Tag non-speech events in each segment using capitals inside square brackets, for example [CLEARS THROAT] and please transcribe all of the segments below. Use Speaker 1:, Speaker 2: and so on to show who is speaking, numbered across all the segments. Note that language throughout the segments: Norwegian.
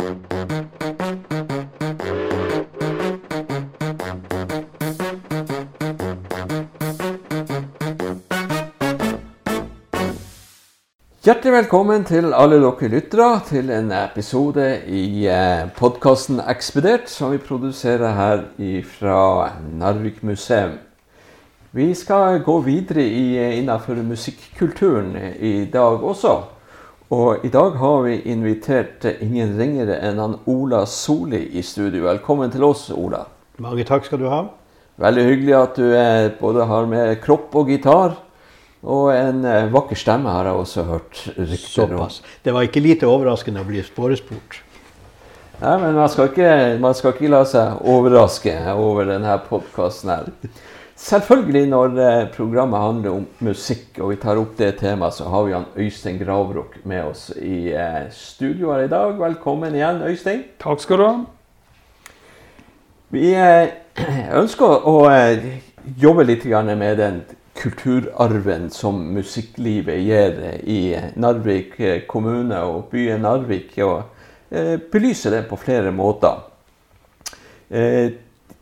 Speaker 1: Hjertelig velkommen til alle dere lyttere til en episode i eh, podkasten Ekspedert, som vi produserer her fra Narvik museum. Vi skal gå videre eh, innenfor musikkulturen i dag også. Og i dag har vi invitert ingen ringere enn han Ola Soli i studio. Velkommen til oss, Ola.
Speaker 2: Mange takk skal du ha.
Speaker 1: Veldig hyggelig at du er, både har med kropp og gitar. Og en eh, vakker stemme har jeg også hørt rykter om.
Speaker 2: Det var ikke lite overraskende å bli sporespurt.
Speaker 1: Nei, men man skal, ikke, man skal ikke la seg overraske over denne podkasten her. Selvfølgelig når eh, programmet handler om musikk, og vi tar opp det temaet, så har vi han Øystein Gravrok med oss i eh, studio her i dag. Velkommen igjen, Øystein.
Speaker 3: Takk skal du ha.
Speaker 1: Vi eh, [CLEARS THROAT] ønsker å jobbe litt med den kulturarven som musikklivet gir i Narvik kommune og byen Narvik, og belyse det på flere måter.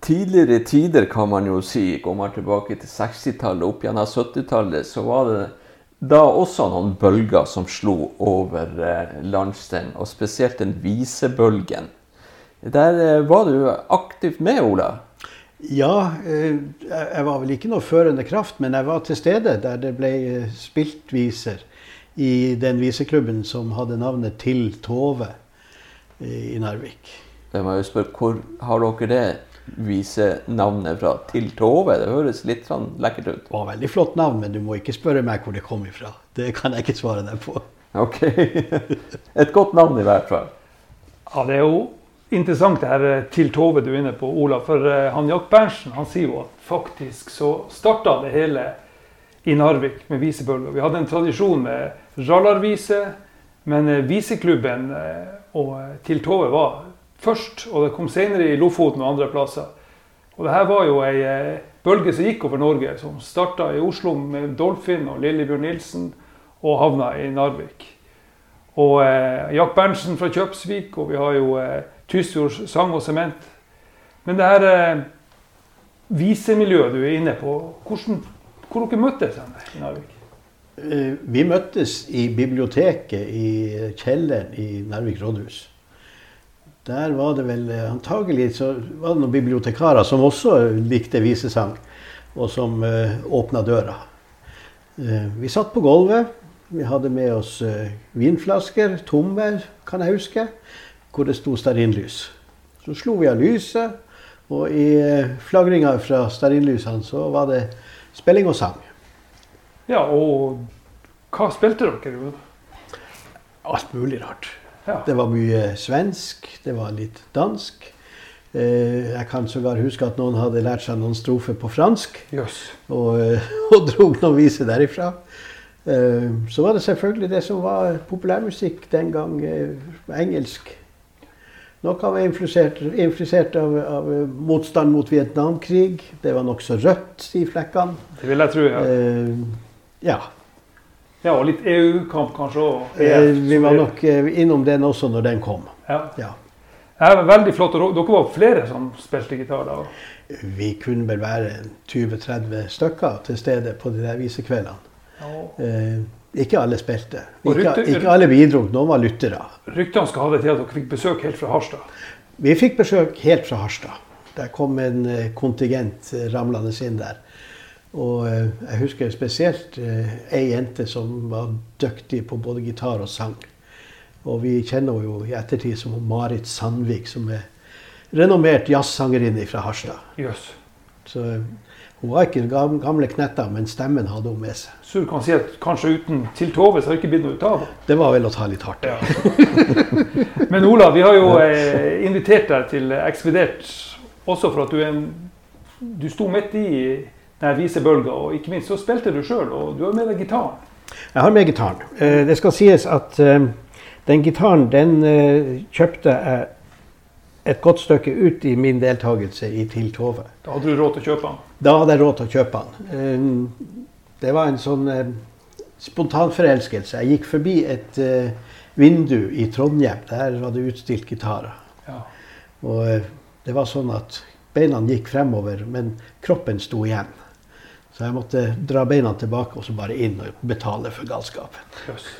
Speaker 1: Tidligere tider, kan man jo si, går man tilbake til 60-tallet, opp gjennom 70-tallet, så var det da også noen bølger som slo over eh, landsdelen, og spesielt den visebølgen. Der eh, var du aktivt med, Ola?
Speaker 2: Ja, eh, jeg var vel ikke noe førende kraft, men jeg var til stede der det ble spilt viser i den viseklubben som hadde navnet Til Tove i Narvik.
Speaker 1: Jeg må jo spørre, Hvor har dere det visenavnet fra? Til Tove? Det høres litt sånn lekkert ut.
Speaker 2: Det var veldig flott navn, men du må ikke spørre meg hvor det kom ifra. Det kan jeg ikke svare deg på.
Speaker 1: Ok. [LAUGHS] Et godt navn i hvert fall.
Speaker 3: Ja, Det er jo interessant det her eh, til Tove du er inne på, Ola. For eh, han Jack Berntsen han sier jo at faktisk så starta det hele i Narvik med visebølger. Vi hadde en tradisjon med rallarvise, men eh, viseklubben og til Tove var først. Og det kom senere i Lofoten og andre plasser. Og det her var jo ei bølge som gikk over Norge, som starta i Oslo med Dolphin og Lillebjørn Nilsen, og havna i Narvik. Og eh, Jack Berntsen fra Kjøpsvik, og vi har jo eh, Tysfjord sang og sement. Men det her eh, visemiljøet du er inne på, hvordan, hvor dere møttes dere i Narvik?
Speaker 2: Eh, vi møttes i biblioteket i kjelleren i Narvik rådhus. Der var det vel eh, antagelig så var det noen bibliotekarer som også likte visesang, og som uh, åpna døra. Uh, vi satt på gulvet. Vi hadde med oss uh, vinflasker, tomme, kan jeg huske, hvor det sto stearinlys. Så slo vi av lyset, og i uh, flagringa fra stearinlysene så var det spilling og sang.
Speaker 3: Ja, og hva spilte dere?
Speaker 2: Alt mulig rart.
Speaker 3: Ja.
Speaker 2: Det var mye svensk, det var litt dansk. Eh, jeg kan sågar huske at noen hadde lært seg noen strofer på fransk.
Speaker 3: Yes.
Speaker 2: Og, eh, [LAUGHS] og dro noen viser derifra. Eh, så var det selvfølgelig det som var populærmusikk den gang, eh, engelsk. Noe var influsert, influsert av, av motstand mot Vietnamkrig. Det var nokså rødt i flekkene.
Speaker 3: Det vil jeg tro, ja.
Speaker 2: Eh, ja.
Speaker 3: Ja, Og litt EU-kamp kanskje òg.
Speaker 2: Eh, vi var nok eh, innom den også når den kom.
Speaker 3: Ja.
Speaker 2: Ja.
Speaker 3: Det var veldig flott. og Dere var flere som spilte gitar da?
Speaker 2: Vi kunne vel være 20-30 stykker til stede på de der visekveldene.
Speaker 3: Ja.
Speaker 2: Eh, ikke alle spilte. Ikke, ikke alle bidro. Noen var lyttere.
Speaker 3: Ryktene skal ha det til at dere fikk besøk helt fra Harstad.
Speaker 2: Vi fikk besøk helt fra Harstad. Der kom en eh, kontingent ramlende inn der. Og eh, jeg husker spesielt eh, ei jente som var dyktig på både gitar og sang. Og vi kjenner henne jo i ettertid som Marit Sandvik, som er renommert jazzsangerinne fra Harstad.
Speaker 3: Yes.
Speaker 2: Så eh, hun var ikke gam- gamle knetta, men stemmen hadde hun med seg.
Speaker 3: Så du kan si at kanskje uten til Tove så har det ikke blitt noe ut av det?
Speaker 2: Det var vel å ta litt hardt.
Speaker 3: Ja. [LAUGHS] Men Ola, vi har jo eh, invitert deg til Ekspedert også for at du en Du sto midt i denne visebølga, og ikke minst så spilte du sjøl, og du har med deg gitaren.
Speaker 2: Jeg har med gitaren. Eh, Det skal sies at eh, den gitaren den eh, kjøpte jeg et godt stykke ut i min deltakelse i Til Tove.
Speaker 3: Da hadde du råd til å kjøpe den.
Speaker 2: Da hadde jeg råd til å kjøpe den. Det var en sånn spontanforelskelse. spontan forelskelse. Jeg gikk forbi et, vindu i Trondheim. Der var det utstilt gitarer.
Speaker 3: Ja.
Speaker 2: Og det var sånn at beina gikk fremover, men kroppen sto igjen. Så jeg måtte dra beina tilbake og så bare inn og betale for galskapen.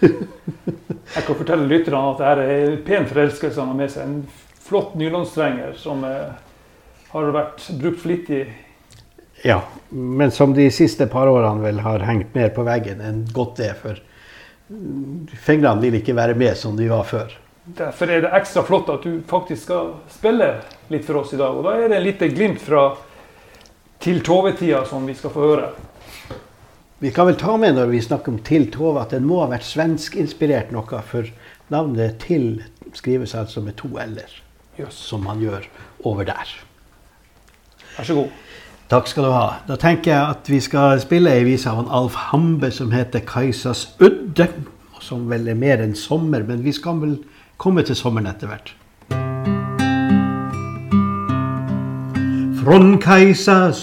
Speaker 3: Jeg kan fortelle lytterne at dette er en pen forelskelse han har med seg. En flott nylonstrenger som eh, har vært brukt flittig.
Speaker 2: Ja, men som de siste par årene vel har hengt mer på veggen enn godt det. For fingrene vil ikke være med som de var før.
Speaker 3: Derfor er det ekstra flott at du faktisk skal spille litt for oss i dag. Og da er det en lite glimt fra til Tove-tida som vi skal få høre.
Speaker 2: Vi kan vel ta med når vi snakker om Til Tove at den må ha vært svenskinspirert noe, for navnet Til skrives altså med to l-er,
Speaker 3: yes.
Speaker 2: som man gjør over der.
Speaker 3: Vær så god.
Speaker 2: Takk skal du ha. Da tenker jeg at vi skal spille ei vise av en Alf Hambe som heter 'Kajsas Udde'. Som vel er mer enn sommer, men vi skal vel komme til sommeren etter hvert. Från Kajsas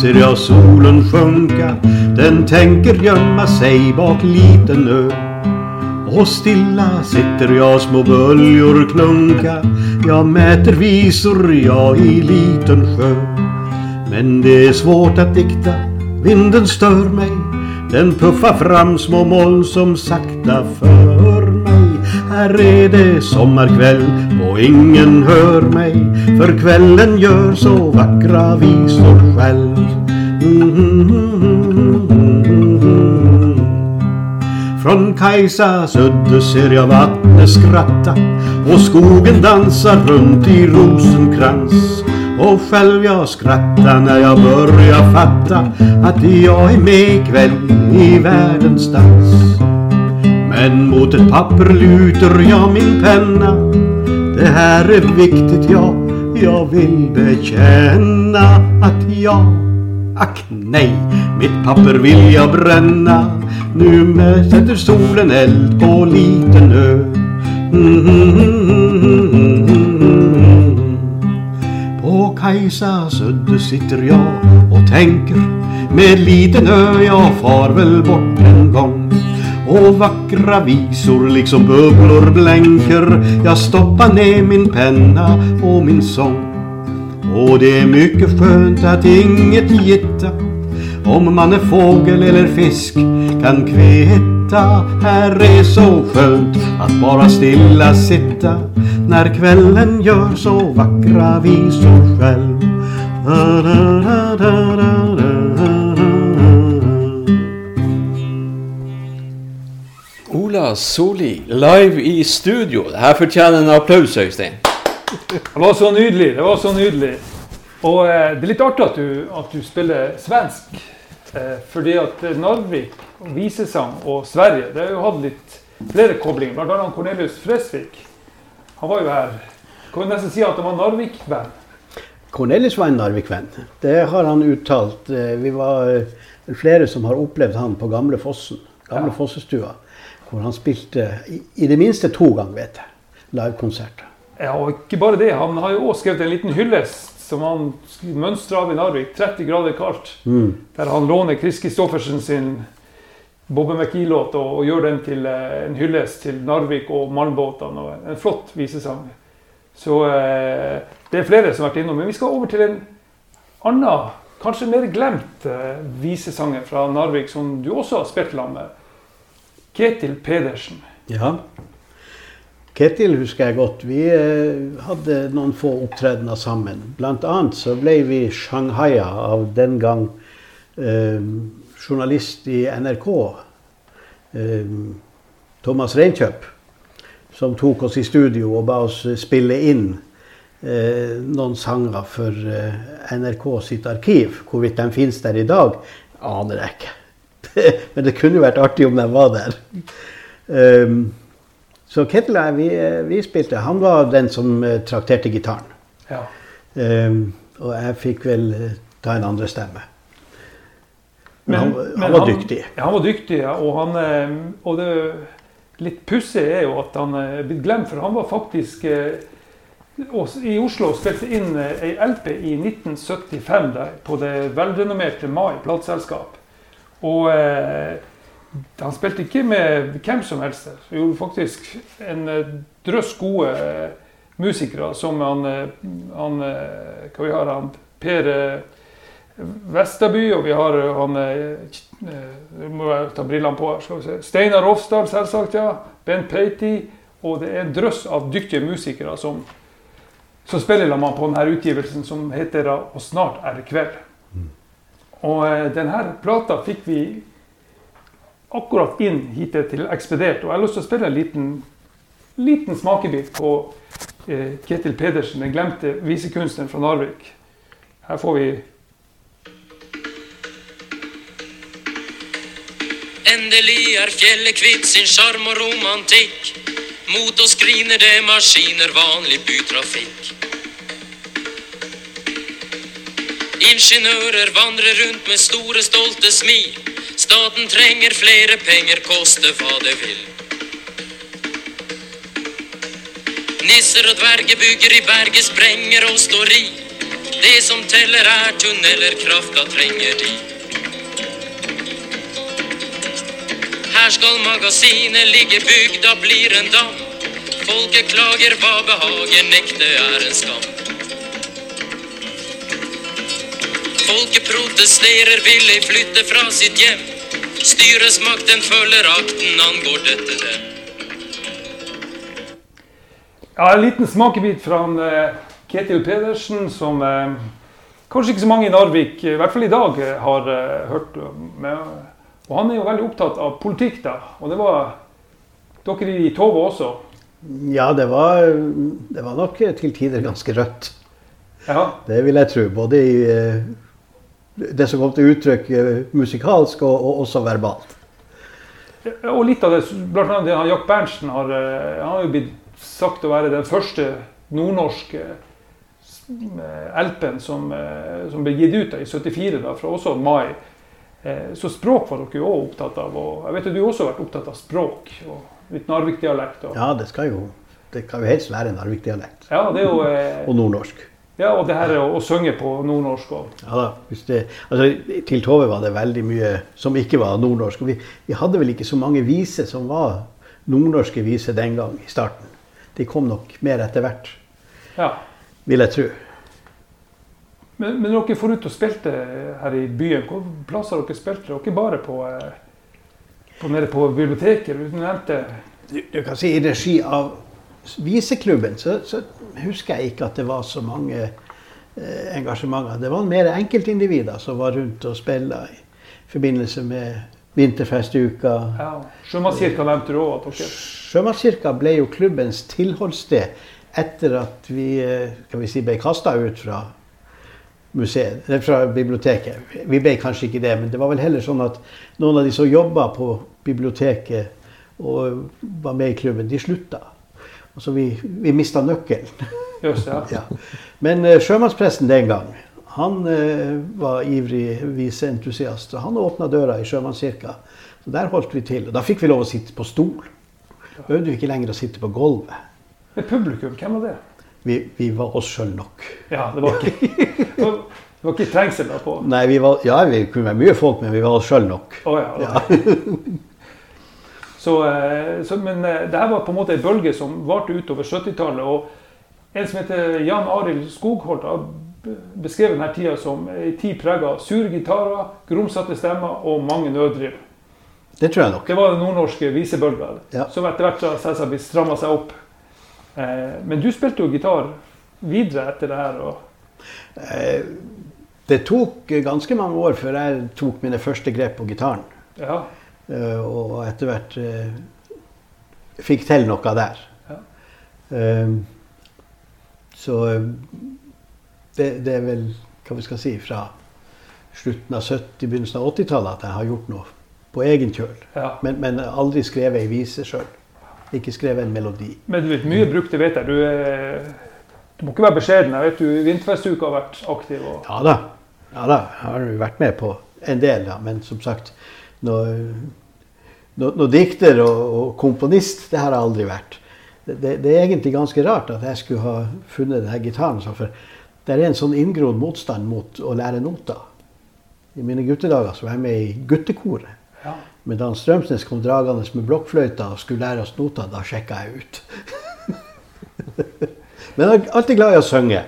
Speaker 2: ser jag solen sjunka Den tänker gömma sig bak liten ö Och stilla sitter jag små böljor klunka Jag mäter visor jag i liten sjö Men det är svårt att dikta, vinden stör mig Den puffar fram små moln som sakta för mig er det sommerkveld, og ingen hør meg, for kvelden gjør så vackra visor själv Från Kajsas udde ser jeg vattnet skratta og skogen danser rundt i rosenkrans. Og själv jag skrattar när jag börjar fatta att jag är med ikväll i världens dans. Men mot ett papper luter jag min penna. Det här är viktigt, ja, jag vill bekänna att jag Ack nej, mitt papper vill jag bränna Nu sätter solen eld på liten ö På Kajsas udde sitter jag och tänker Med liten ö jag far väl bort en gång och vackra visor liksom bubblor blänker. Jag stoppar ner min penna och min sång. Och det är mycket skönt att inget gitta Om man är fågel eller fisk kan kvitta Här är så skönt att bara stilla sitta När kvällen gör så vackra visor själv. da, da, da,
Speaker 1: Soli live i studio. Det her fortjener en applaus, Øystein.
Speaker 3: Det var så nydelig. det var så nydelig. Og eh, det er litt artig at du, at du spiller svensk. Eh, fordi at Narvik, visesang og Sverige det har jo hatt litt flere koblinger. Blant annet Cornelius Fresvik. Han var jo her. Kan vi nesten si at han var Narvik-venn.
Speaker 2: Cornelius var en Narvik-venn. Det har han uttalt. Eh, Vi var eh, flere som har opplevd han på Gamle Fossen. Gamle
Speaker 3: Ja.
Speaker 2: Fossestua. Hvor han spilte i, i det minste to ganger, vet jeg. Livekonserter.
Speaker 3: Ja, og ikke bare det. Han har jo også skrevet en liten hyllest som han mønstra av i Narvik. 30 grader kaldt.
Speaker 2: Mm.
Speaker 3: Der han låner Chris Christoffersen sin Bobbe McGee-låt og, og gjør den til eh, en hyllest til Narvik og malmbåtene. og En flott visesang. Så eh, det er flere som har vært innom. Men vi skal over til en annen, kanskje mer glemt eh, visesanger fra Narvik, som du også har spilt sammen med. Ketil Pedersen.
Speaker 2: Ja. Ketil husker jeg godt. Vi eh, hadde noen få opptredener sammen. Blant annet så ble vi shanghaia av den gang eh, journalist i NRK, eh, Thomas Reinkjøp, som tok oss i studio og ba oss spille inn eh, noen sanger for eh, NRK sitt arkiv. Hvorvidt de finnes der i dag, aner jeg ikke. [LAUGHS] Men det kunne jo vært artig om de var der. Um, så Ketil og jeg, vi, vi spilte. Han var den som eh, trakterte gitaren.
Speaker 3: Ja.
Speaker 2: Um, og jeg fikk vel eh, ta en andre stemme. Men, han,
Speaker 3: men
Speaker 2: han var dyktig.
Speaker 3: Ja, han var dyktig, ja. Og, han, eh, og det litt pussige er jo at han er blitt glemt, for han var faktisk i Oslo spilte inn ei LP i 1975 der, på det velrenommerte Mai plateselskap. Og eh, han spilte ikke med hvem som helst. Han gjorde faktisk en eh, drøss gode eh, musikere, som han, eh, han Hva vi har han? Per Vesterby, og vi har han Nå må jeg ta brillene på her. skal vi se. Steinar Rofsdal, selvsagt. ja. Bent Peiti. Og det er en drøss av dyktige musikere som, som spiller sammen på denne utgivelsen, som heter 'Og snart er det kveld'. Og denne plata fikk vi akkurat inn hit til Ekspedert. Og jeg har lyst til å spille en liten, liten smakebit på eh, Ketil Pedersen, den glemte visekunstneren fra Narvik. Her får vi
Speaker 4: Endelig er fjellet kvitt sin sjarm og romantikk. Mot oss griner det maskiner, vanlig bytrafikk. Ingeniører vandrer rundt med store, stolte smil. Staten trenger flere penger, koste hva det vil. Nisser og dverger bygger i berget, sprenger og står i. Det som teller er tunneler, krafta trenger de. Her skal magasinet ligge, bygda blir en dam. Folket klager, hva behager, nekte er en skam. Folket protesterer, vil ei flytte fra sitt hjem. Styresmakten følger akten, angår dette dem.
Speaker 3: Ja, En liten smakebit fra en, uh, Ketil Pedersen, som uh, kanskje ikke så mange i Narvik, i hvert fall i dag, eh, har uh, hørt med. Og han er jo veldig opptatt av politikk, da. Og det var dere i Tove også?
Speaker 2: Ja, det var, det var nok til tider ganske rødt.
Speaker 3: Ja.
Speaker 2: Det vil jeg tro. Både i eh, det som kom til uttrykk eh, musikalsk og, og, også verbalt.
Speaker 3: Og litt av det, blant annet det han Jack Berntsen har, eh, han har jo blitt sagt å være den første nordnorske eh, LP-en som, som, ble gitt ut da, i 74, da, fra også mai. Så språk var dere jo òg opptatt av. og jeg vet at Du har også vært opptatt av språk og litt Narvik-dialekt.
Speaker 2: Ja, det skal jo det kan jo helst være Narvik-dialekt.
Speaker 3: Ja, det
Speaker 2: og nordnorsk.
Speaker 3: Ja, og det her å, å synge på nordnorsk òg.
Speaker 2: Ja da. Det, altså, til Tove var det veldig mye som ikke var nordnorsk. Vi, vi, hadde vel ikke så mange viser som var nordnorske viser den gang i starten. De kom nok mer etter hvert,
Speaker 3: ja.
Speaker 2: vil jeg tro.
Speaker 3: Men, men dere får ut og spilte her i byen. Hvor plasser dere spilte dere? bare på, eh, på, nede på biblioteket? Du nevnte
Speaker 2: du, du kan si i regi av viseklubben så, så, husker jeg ikke at det var så mange eh, engasjementer. Det var mer enkeltindivider som var rundt og spilte i forbindelse med vinterfestuka.
Speaker 3: Ja. Sjømannskirka nevnte du òg.
Speaker 2: Sjømannskirka ble jo klubbens tilholdssted etter at vi, eh, vi si, ble kasta ut fra museet, fra biblioteket. Vi ble kanskje ikke det, men det var vel heller sånn at noen av de som jobba på biblioteket og var med i klubben, de slutta. Altså vi, vi mista nøkkelen. [LAUGHS]
Speaker 3: Just, ja.
Speaker 2: ja. Men uh, sjømannspresten den gang, han uh, var ivrig viseentusiast. Han åpna døra i sjømannskirka. Så der holdt vi til. Og da fikk vi lov å sitte på stol. Da behøvde vi ikke lenger å sitte på gulvet.
Speaker 3: Men publikum, hvem var det?
Speaker 2: Vi, vi var oss sjøl nok.
Speaker 3: Ja, det var ikke, [LAUGHS] det var ikke trengsel da på?
Speaker 2: Nei, vi var, ja, vi kunne være mye folk, men vi var oss sjøl nok.
Speaker 3: Oh, ja, okay. ja. [LAUGHS] Så, eh, så, men dette det her var på en måte en bølge som varte utover 70-tallet. Og en som heter Jan Arild Skogholt har beskrevet denne tida som ei tid prega av sure gitarer, grumsete stemmer og mange nøddriv.
Speaker 2: Det tror jeg nok.
Speaker 3: Det var den nordnorske visebølga,
Speaker 2: ja.
Speaker 3: som etter hvert selvsagt stramma seg opp. Eh, men du spilte jo gitar videre etter det her.
Speaker 2: det tok ganske mange år før jeg tok mine første grep på gitaren.
Speaker 3: Ja.
Speaker 2: Eh, og etter hvert eh, fikk til noe der. Ja. Eh, så det, det, er vel hva vi skal si fra slutten av 70-, begynnelsen av 80-tallet at jeg har gjort noe på egen kjøl.
Speaker 3: Ja.
Speaker 2: Men, men, aldri skrevet ei vise sjøl. Ikke skrevet en melodi.
Speaker 3: Men du vet, mye brukt, det vet jeg. Du, du, må ikke være beskjeden. Jeg vet du Vinterfestuka har vært aktiv. Og...
Speaker 2: Ja da. Ja da. Jeg har vært med på en del, da. Men som sagt, når noe, noe dikter og, og, komponist, det har jeg aldri vært. Det, det, det, er egentlig ganske rart at jeg skulle ha funnet denne gitaren. For det er en sånn inngrodd motstand mot å lære noter. I mine guttedager så var jeg med i guttekoret.
Speaker 3: Ja.
Speaker 2: Men da Strømsnes kom dragende med blokkfløyta og skulle lære oss noter, da sjekka jeg ut. [LAUGHS] Men jeg er alltid glad i å synge.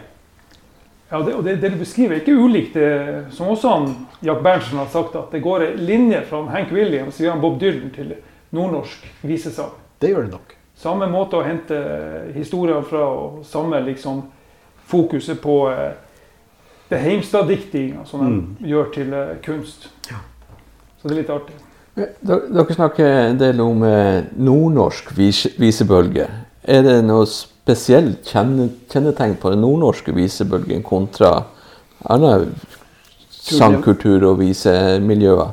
Speaker 3: Ja, det, og det, det du beskriver, er ikke ulikt det som også han, Jack Berntsen har sagt, at det går en linje fra Hank Williams via Bob Dylan til nordnorsk visesang.
Speaker 2: Det gjør det nok.
Speaker 3: Samme måte å hente historier fra, og samme liksom fokuset på eh, det Heimstad-diktinga som de
Speaker 2: Mm.
Speaker 3: gjør til eh, kunst.
Speaker 2: Ja.
Speaker 3: Så det er litt artig.
Speaker 1: Dere dere snakker en del om eh, nordnorsk vis visebølge. Er det noe spesielt kjenne, kjennetegn på den nordnorske visebølgen kontra annen sangkultur og visemiljøer?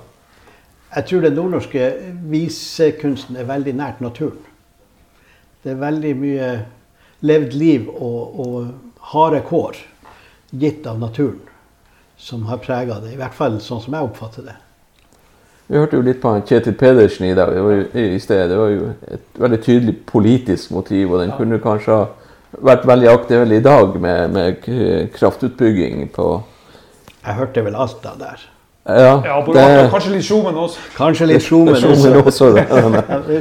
Speaker 2: Jeg tror den nordnorske visekunsten er veldig nært naturen. Det er veldig mye levd liv og, og harde kår gitt av naturen som har prega det. I hvert fall sånn som jeg oppfatter det.
Speaker 1: Vi hørte jo litt på Kjetil Pedersen i dag det var jo, i sted. Det var jo et veldig tydelig politisk motiv, og den kunne kanskje ha vært veldig aktuell i dag med, med kraftutbygging på
Speaker 2: Jeg hørte vel alt da, der.
Speaker 1: Ja,
Speaker 3: Ja,
Speaker 1: det
Speaker 3: det... Kanskje litt Sjomen også.
Speaker 2: Kanskje litt Sjomen også.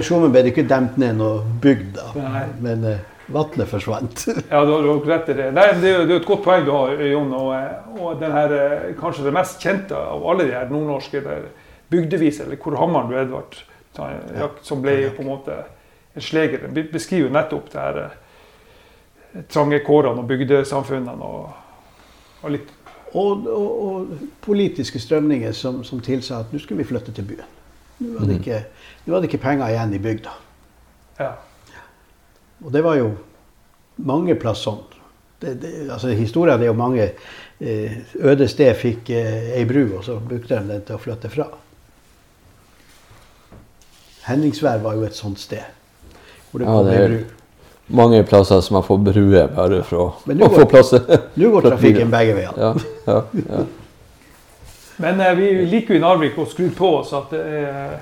Speaker 2: Sjomen [LAUGHS] ble ikke demt ned noe bygd da,
Speaker 3: Nei.
Speaker 2: men uh, vannet forsvant. [LAUGHS]
Speaker 3: Ja, du har rett i det. Nei, det, er, jo- det er jo et godt poeng du har, Jon. Og, eh, og den her, eh, kanskje det mest kjente av alle de her nordnorske der, bygdevis, eller hvor hammeren du Edvard, som ble på en måte en sleger, den beskriver nettopp det her eh, trange kårene og bygdesamfunnene og, og litt
Speaker 2: Og, og, og politiske strømninger som, som tilsa at nå skulle vi flytte til byen. Nå var det
Speaker 1: Mhm.
Speaker 2: ikke, nå var det ikke penger igjen i bygda.
Speaker 3: Ja.
Speaker 2: Og det var jo mange plass sånn. Det, det, altså Historien er jo mange eh, øde sted fikk eh, ei bru, og så brukte de den til å flytte fra. Henningsvær var jo et sånt sted. Hvor det
Speaker 1: Ja,
Speaker 2: kom
Speaker 1: det er-
Speaker 2: bru.
Speaker 1: Mange plasser som har fått bruer bare for å,
Speaker 2: Men
Speaker 1: å
Speaker 2: går-
Speaker 1: få plass.
Speaker 2: Nå går [LAUGHS] trafikken begge veier.
Speaker 1: Ja, ja, ja.
Speaker 3: Men eh, vi liker jo i Narvik å skru på oss at eh,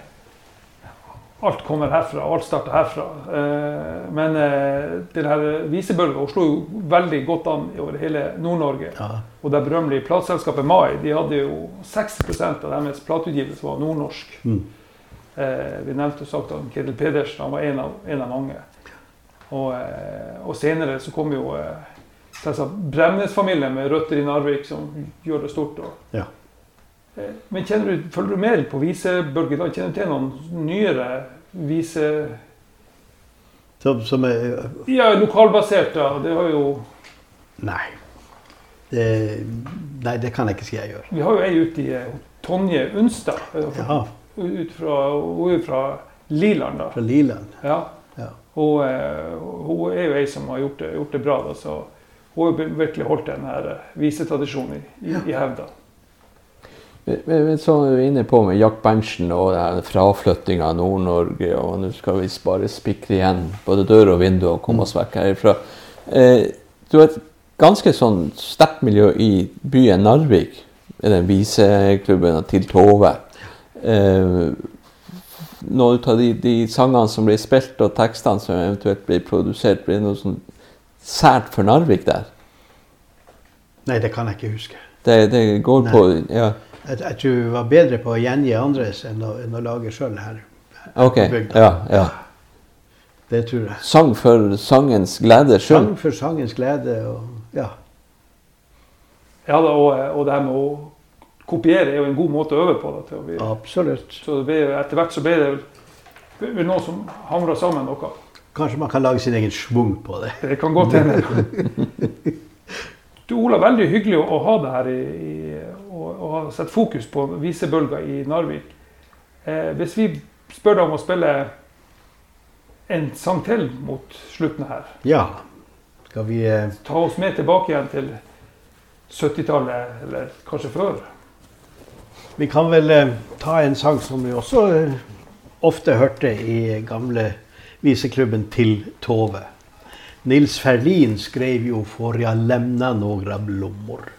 Speaker 3: alt kommer herfra, alt starter herfra. Eh, men denne den her visebølga slo jo veldig godt an over hele Nord-Norge.
Speaker 2: Ja.
Speaker 3: Og det berømmelige plateselskapet Mai de hadde jo 60% av deres plateutgivelse var nordnorsk.
Speaker 2: Mm.
Speaker 3: Eh, vi nevnte jo sagt at Kjetil Pedersen han var en av, en av mange. Og, eh, og senere så kom jo eh, Bremnes-familien med røtter i Narvik, som gjør det stort. Og,
Speaker 2: Ja.
Speaker 3: Men kjenner du, følger du mer på visebølgen? Kjenner du til noen nyere vise...
Speaker 2: Som, som er
Speaker 3: Ja, lokalbasert, da. Det har jo
Speaker 2: Nei. Det, nei, det kan jeg ikke si jeg gjør.
Speaker 3: Vi har jo ei ute i Tonje Unstad.
Speaker 2: Ja,
Speaker 3: Ut fra, hun er fra Liland, da.
Speaker 2: fra Liland.
Speaker 3: Ja.
Speaker 2: Ja.
Speaker 3: Hun, eh, hun er jo ei som har gjort det, gjort det bra. Da, så hun har virkelig holdt den her eh, visetradisjonen i, i, i hevd. da.
Speaker 1: Men, men men så er vi inne på med Jack Berntsen og fraflyttinga av Nord-Norge, og nå skal vi bare spikre igjen både dør og vindu og komme oss vekk herifra. Eh, du har et ganske sånn sterkt miljø i byen Narvik, med den viseklubben til Tove. Eh, noen av de, de sangene som blir spilt, og tekstene som eventuelt blir produsert, blir noe sånn sært for Narvik der?
Speaker 2: Nei, det kan jeg ikke huske.
Speaker 1: Det, det går
Speaker 2: Nei.
Speaker 1: på ja.
Speaker 2: Jeg, jeg tror vi var bedre på å gjengi andres enn å, enn å lage sjøl her.
Speaker 1: Ok,
Speaker 2: på bygda.
Speaker 1: ja, ja.
Speaker 2: Det tror jeg.
Speaker 1: Sang for sangens glede sjøl.
Speaker 2: Sang for sangens glede og ja.
Speaker 3: Ja, og, og det her med å kopiere er jo en god måte å øve på. Da, bli,
Speaker 2: Absolutt.
Speaker 3: Så det ble, etter hvert så ble det vel- noe som hamra sammen noe.
Speaker 2: Kanskje man kan lage sin egen schwung på det.
Speaker 3: Det kan godt hende. Du Ola, veldig hyggelig å, ha deg her i, og, og ha fokus på visebølger i Narvik. Eh, hvis vi spør deg om å spille en sang til mot slutten her,
Speaker 2: Ja. Skal vi eh,
Speaker 3: ta oss med tilbake igjen til 70-tallet, eller kanskje før?
Speaker 2: Vi kan vel eh, ta en sang som vi også eh, ofte hørte i gamle viseklubben til Tove. Nils Ferlin skrev jo 'For jeg lämna några blommor'.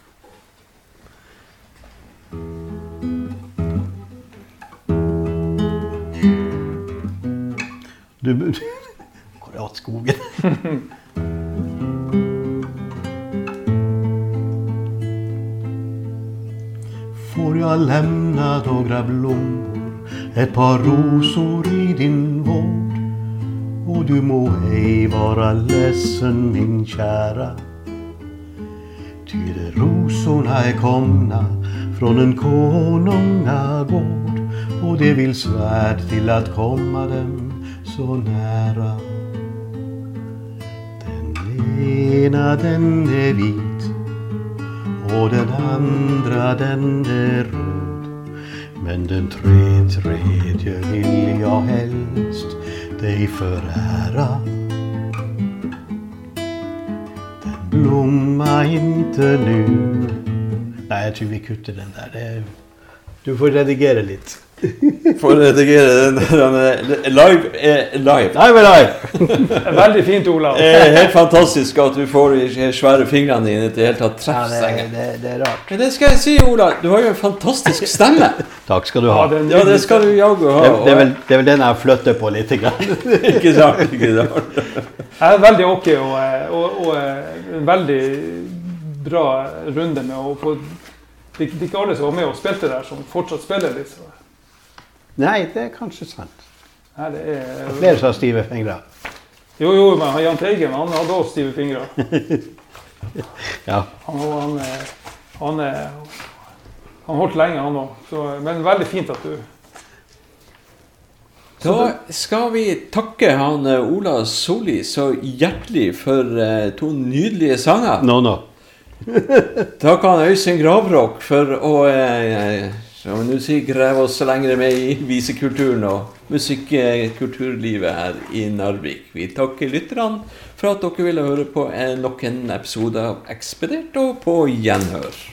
Speaker 2: Du [LAUGHS] Akkurat skogen. [LAUGHS] Får jag lämna några blommor et par rosor i din vård. Och du må ej vara ledsen min kära. Ty rosorna är komna från en konungagård och det vill svärd till att komma dem så nära. Den ena den är vit och den andra den är röd. Men den tre, tredje vill jag helst dig förära. Den blomma inte nu. Nei, jeg tror vi kutter den der. Du får redigere litt.
Speaker 1: For å redigere Live er live.
Speaker 3: Live er [LAUGHS] live! Veldig fint, Olav.
Speaker 1: Det er helt fantastisk at du får de svære fingrene dine til helt tatt
Speaker 2: Ja,
Speaker 1: treffe
Speaker 2: det,
Speaker 1: strengen.
Speaker 2: det, det er rart.
Speaker 1: Men det skal jeg si, Ola. Du har jo en fantastisk stemme. [LAUGHS]
Speaker 2: Takk skal du ha.
Speaker 3: det
Speaker 1: Ja, det skal du jaggu ha.
Speaker 2: Det, det, er vel, det er vel den jeg flytter på litt. [LAUGHS]
Speaker 1: Ikke sant? Ikke sant?
Speaker 3: Jeg er veldig ok og, eh, og, og eh, en veldig bra runde med å få Det det er ikke alle som var med og spilte der, som fortsatt spiller litt.
Speaker 2: Nei, det er kanskje sant.
Speaker 3: Nei, det er,
Speaker 2: Flere som har stive fingre.
Speaker 3: jo, jo, men Jahn Teigen han hadde også stive fingre. [LAUGHS]
Speaker 2: Ja.
Speaker 3: Han, han, han, han holdt lenge, han òg. Men veldig fint at du
Speaker 1: Da skal vi takke han eh, Ola Solli så hjertelig for eh, to nydelige sanger.
Speaker 2: No, no.
Speaker 1: Takk han Øystein Gravrock for å eh, som nå sier, grave oss lenger med i visekulturen og musikkulturlivet her i Narvik. Vi takker lytterne for at dere ville høre på nok en episode av Ekspedert, og på gjenhør.